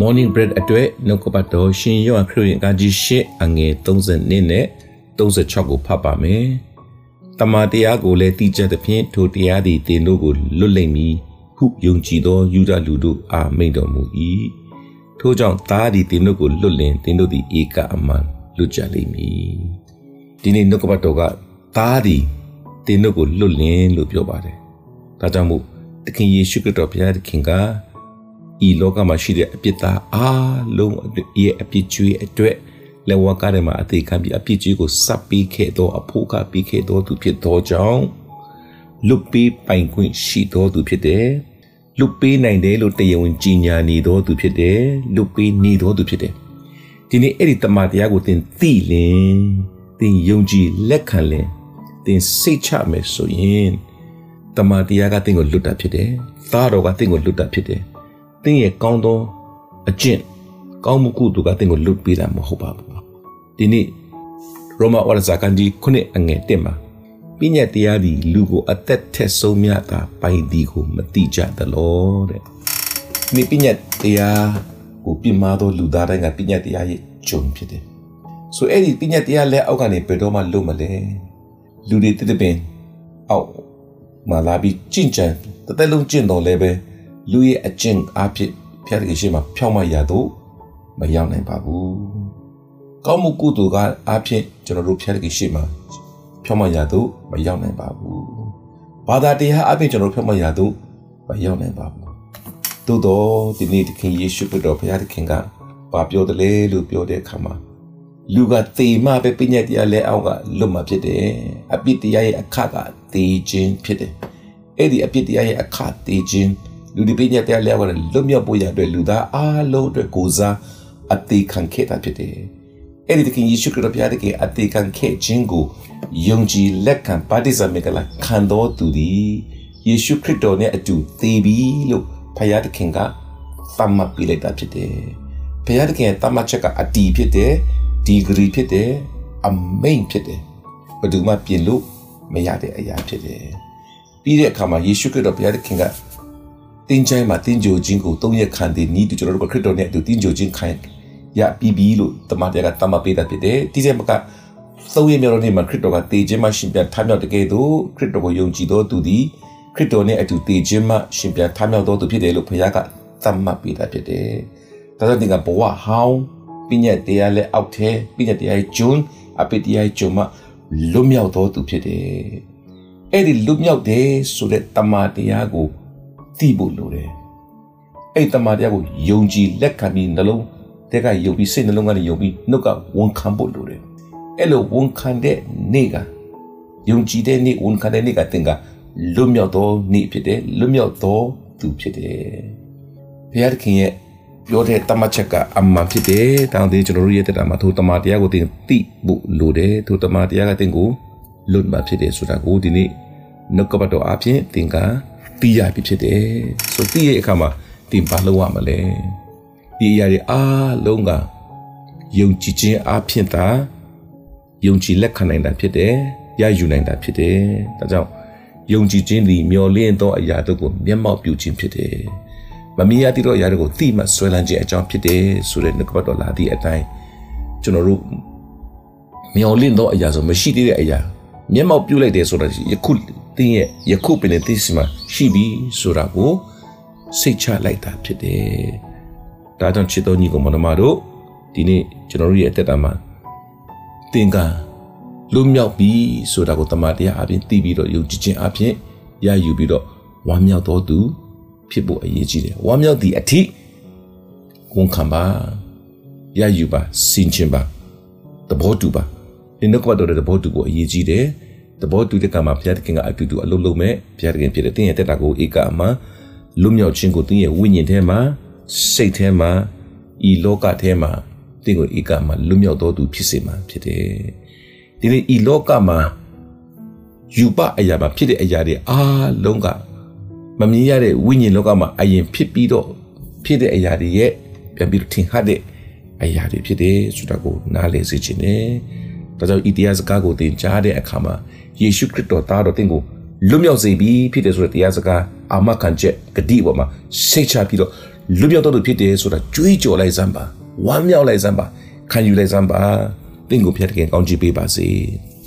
morning bread အတွက်နှုတ်ကပတ်တော်ရှင်ယောဟန်ခရစ်ယာန်ကကြီးရှစ်အငယ်30နဲ့36ကိုဖတ်ပါမယ်။တမန်တရားကိုလည်းတည်ကြသဖြင့်ထိုတရားသည်တင်တို့ကိုလွတ်လိမ့်မည်ဟုယုံကြည်သောယူဒလူတို့အားမိန့်တော်မူ၏။ထို့ကြောင့်သားသည်တင်တို့ကိုလွတ်လင်တင်တို့သည်ဧကအမှန်လွတ်ကြလိမ့်မည်။ဒီနေ့နှုတ်ကပတ်တော်ကသားသည်တင်တို့ကိုလွတ်လင်လို့ပြောပါတယ်။ဒါကြောင့်မို့သခင်ယေရှုခရစ်တော်ဘုရားသခင်က ဤလောကမှာရှိတဲ့အပြစ်သားအားလုံးရဲ့အပြစ်ကြွေးအတွက်လက်ဝါးကားထဲမှာအသေးခံပြီးအပြစ်ကြွေးကိုစပ်ပြီးခဲ့သောအဖို့ကပြီးခဲ့သောသူဖြစ်သောကြောင့်လွတ်ပေးပိုင်ခွင့်ရှိသောသူဖြစ်တယ်လွတ်ပေးနိုင်တယ်လို့တရားဝင်ကြီးညာနေသောသူဖြစ်တယ်လွတ်ပေးနေသောသူဖြစ်တယ်ဒီနေ့အဲ့ဒီတမန်တရားကိုသင်သိလင်သင်ယုံကြည်လက်ခံလင်သင်စိတ်ချမယ်ဆိုရင်တမန်တရားကသင်ကိုလွတ်တာဖြစ်တယ်သားတော်ကသင်ကိုလွတ်တာဖြစ်တယ် သင်ရဲ့ကောင်းသောအကျင့်ကောင်းမှုကုသိုလ်ကသင်ကိုလွတ်ပေးတာမဟုတ်ပါဘူးဒီနေ့ရောမဝါရဇာကန်ဒီခုနှစ်အငယ်တက်မှာပညာတရားသည်လူကိုအသက်ထက်ဆုံးမြတာပိုင်သည်ကိုမတိကြသလောတဲ့ဒီပညာတရားကိုပြမသောလူသားတိုင်းကပညာတရားရဲ့ဂျုံဖြစ်တယ်ဆိုအဲ့ဒီပညာတရားလက်အောက်ကနေဘယ်တော့မှလွတ်မလဲလူတွေတည်တဲ့ပင်အောက်မှာလာပြီးကြင်ကြံတသက်လုံးကျင့်တော်လဲပဲ လူရဲ့အကျင့်အဖြစ်ဖျက်ရရှိမှဖြောင်းမရတော့မရောက်နိုင်ပါဘူးကောင်းမှုကုသိုလ်ကအားဖြင့်ကျွန်တော်တို့ဖျက်ရရှိမှဖြောင်းမရတော့မရောက်နိုင်ပါဘူးဘာသာတရားအပြင်ကျွန်တော်ဖြောင်းမရတော့မရောက်နိုင်ပါဘူးသို့တော့ဒီနေ့သခင်ယေရှုခရစ်တော်ဘုရားသခင်ကဘာပြောတယ်လဲလို့ပြောတဲ့အခါမှာလူကသေမှပဲပညာတရားလဲအောက်ကလွတ်မှာဖြစ်တယ်အပြစ်တရားရဲ့အခါကသေခြင်းဖြစ်တယ်အဲ့ဒီအပြစ်တရားရဲ့အခါသေခြင်း လူဒီပညာတရားလဲအောက်ကလွတ်မြောက်ဖို့ရတဲ့လူသားအားလုံးအတွက်ကိုစားအသေးခံခဲ့တာဖြစ်တယ်အဲ့ဒီတခင်ယေရှုခရစ်တော်ဘုရားတခင်အသေးခံခဲ့ခြင်းကိုယုံကြည်လက်ခံပါတိဇာမေကလာခံတော်သူသည်ယေရှုခရစ်တော်နဲ့အတူသေပြီလို့ဘုရားတခင်ကသတ်မှတ်ပြလိုက်တာဖြစ်တယ်ဘုရားတခင်ရဲ့သတ်မှတ်ချက်ကအတီးဖြစ်တယ်ဒီဂရီဖြစ်တယ်အမိန်ဖြစ်တယ်ဘယ်သူမှပြင်လို့မရတဲ့အရာဖြစ်တယ်ပြီးတဲ့အခါမှာယေရှုခရစ်တော်ဘုရားသခင်က တင်းချိုင်းမှာတင်းကြိုခြင်းကို၃ရက်ခံတယ်နီးတူကျွန်တော်တို့ကခရစ်တော်နဲ့အတူတင်းကြိုခြင်းခံရပြီးပြီလို့တမန်တော်ကတမပေးတာဖြစ်တယ်တိကျမကသုံးရမြော်တော်နေ့မှာခရစ်တော်ကတေခြင်းမှရှင်ပြန်ထမြောက်တကယ်သို့ခရစ်တော်ကိုယုံကြည်သောသူသည်ခရစ်တော်နဲ့အတူတေခြင်းမှရှင်ပြန်ထမြောက်သောသူဖြစ်တယ်လို့ဘုရားကသတ်မှတ်ပေးတာဖြစ်တယ်။ဒါကြောင့်သင်ကဘဝဟောင်းပညာတရားလက်အောက်ထဲပညာတရားဂျွန်းအပိတရားဂျွန်းမှလွတ်မြောက်သောသူဖြစ်တယ်။အဲ့ဒီလွတ်မြောက်တယ်ဆိုတဲ့တမန်တရားကို သိဖို့လိုတယ်။အဲ့တမန်တရားကိုယုံကြည်လက်ခံပြီးနှလုံးတက်ကယုံပြီးစိတ်နှလုံးကနေယုံပြီးနှုတ်ကဝန်ခံဖို့လိုတယ်။အဲ့လိုဝန်ခံတဲ့နေ့ကယုံကြည်တဲ့နေ့ဝန်ခံတဲ့နေ့ကတင်ကလွတ်မြောက်သောနေ့ဖြစ်တယ်လွတ်မြောက်သောသူဖြစ်တယ်။ဘုရားသခင်ရဲ့ပြောတဲ့တမတ်ချက်ကအမှန်ဖြစ်တယ်။တောင်းတင်ကျွန်တော်တို့ရဲ့တက်တာမှာထိုတမန်တရားကိုသင်သိဖို့လိုတယ်။ထိုတမန်တရားကသင်ကိုလွတ်မှာဖြစ်တယ်ဆိုတာကိုဒီနေ့နှုတ်ကပတ်တော်အပြင်သင်က သိရပြီဖြစ်တယ်။ဆိုသိရဲ့အခါမှာသင်ဘာလုပ်ရမလဲ။ဒီအရာတွေအားလုံးကယုံကြည်ခြင်းအပြင်သာယုံကြည်လက်ခံနိုင်တာဖြစ်တယ်။ရယူနိုင်တာဖြစ်တယ်။ဒါကြောင့်ယုံကြည်ခြင်းသည်မျော်လင့်သောအရာတို့ကိုမျက်မှောက်ပြုခြင်းဖြစ်တယ်။မမီးရတိတော့အရာတွေကိုသိမှဆွဲလန်းခြင်းအကြောင်းဖြစ်တယ်ဆိုတဲ့နှုတ်ကပတ်တော်လာသည့်အတိုင်းကျွန်တော်တို့မျောလင့်သောအရာဆိုမရှိသေးတဲ့အရာမျက်မှောက်ပြုလိုက်တယ်ဆိုတာယခု တင်းရဲ့ယခုပင်သိစီမှာရှိပြီဆိုတာကိုစိတ်ချလိုက်တာဖြစ်တယ်။ဒါကြောင့်ချစ်တော်ညီကောင်မတို့ဒီနေ့ကျွန်တော်တို့ရဲ့အသက်တာမှာသင်ကလွတ်မြောက်ပြီဆိုတာကိုတမန်တရားအပြင်သိပြီးတော့ယုံကြည်ခြင်းအပြင်ရယူပြီးတော့ဝမ်းမြောက်တော်သူဖြစ်ဖို့အရေးကြီးတယ်ဝမ်းမြောက်သည့်အထိဝန်ခံပါရယူပါစင်ချင်ပါသဘောတူပါဒီနှုတ်ကပတ်တော်တဲ့သဘောတူဖို့အရေးကြီးတယ် သဘောတူတဲ့ကံမှာဘုရားသခင်ကအတူတူအလုပ်လုပ်မဲ့ဘုရားသခင်ဖြစ်တဲ့တင်းရဲ့တက်တာကိုဧကအမှလွတ်မြောက်ခြင်းကိုတင်းရဲ့ဝိညာဉ်ထဲမှာစိတ်ထဲမှာဤလောကထဲမှာတင်းကိုဧကမှလွတ်မြောက်တော်သူဖြစ်စေမှာဖြစ်တယ်ဒီနေ့ဤလောကမှာယူပအရာမှာဖြစ်တဲ့အရာတွေအားလုံးကမမြင်ရတဲ့ဝိညာဉ်လောကမှာအရင်ဖြစ်ပြီးတော့ဖြစ်တဲ့အရာတွေရဲ့ပြန်ပြီးထင်ဟပ်တဲ့အရာတွေဖြစ်တယ်ဆိုတာကိုနားလည်စေချင်တယ်။ ဒါကြောင့်ဤတရားစကားကိုသင်ကြားတဲ့အခါမှာယေရှုခရစ်တော်သားတော်သင်ကိုလွတ်မြောက်စေပြီးဖြစ်တယ်ဆိုတဲ့တရားစကားအာမခံချက်ဂတိပေါ်မှာစိတ်ချပြီးတော့လွတ်မြောက်တော်သူဖြစ်တယ်ဆိုတာကြွေးကြော်လိုက်စမ်းပါဝမ်းမြောက်လိုက်စမ်းပါခံယူလိုက်စမ်းပါတင့်ကိုဖျက်တကယ်ကောင်းချီးပေးပါစေ။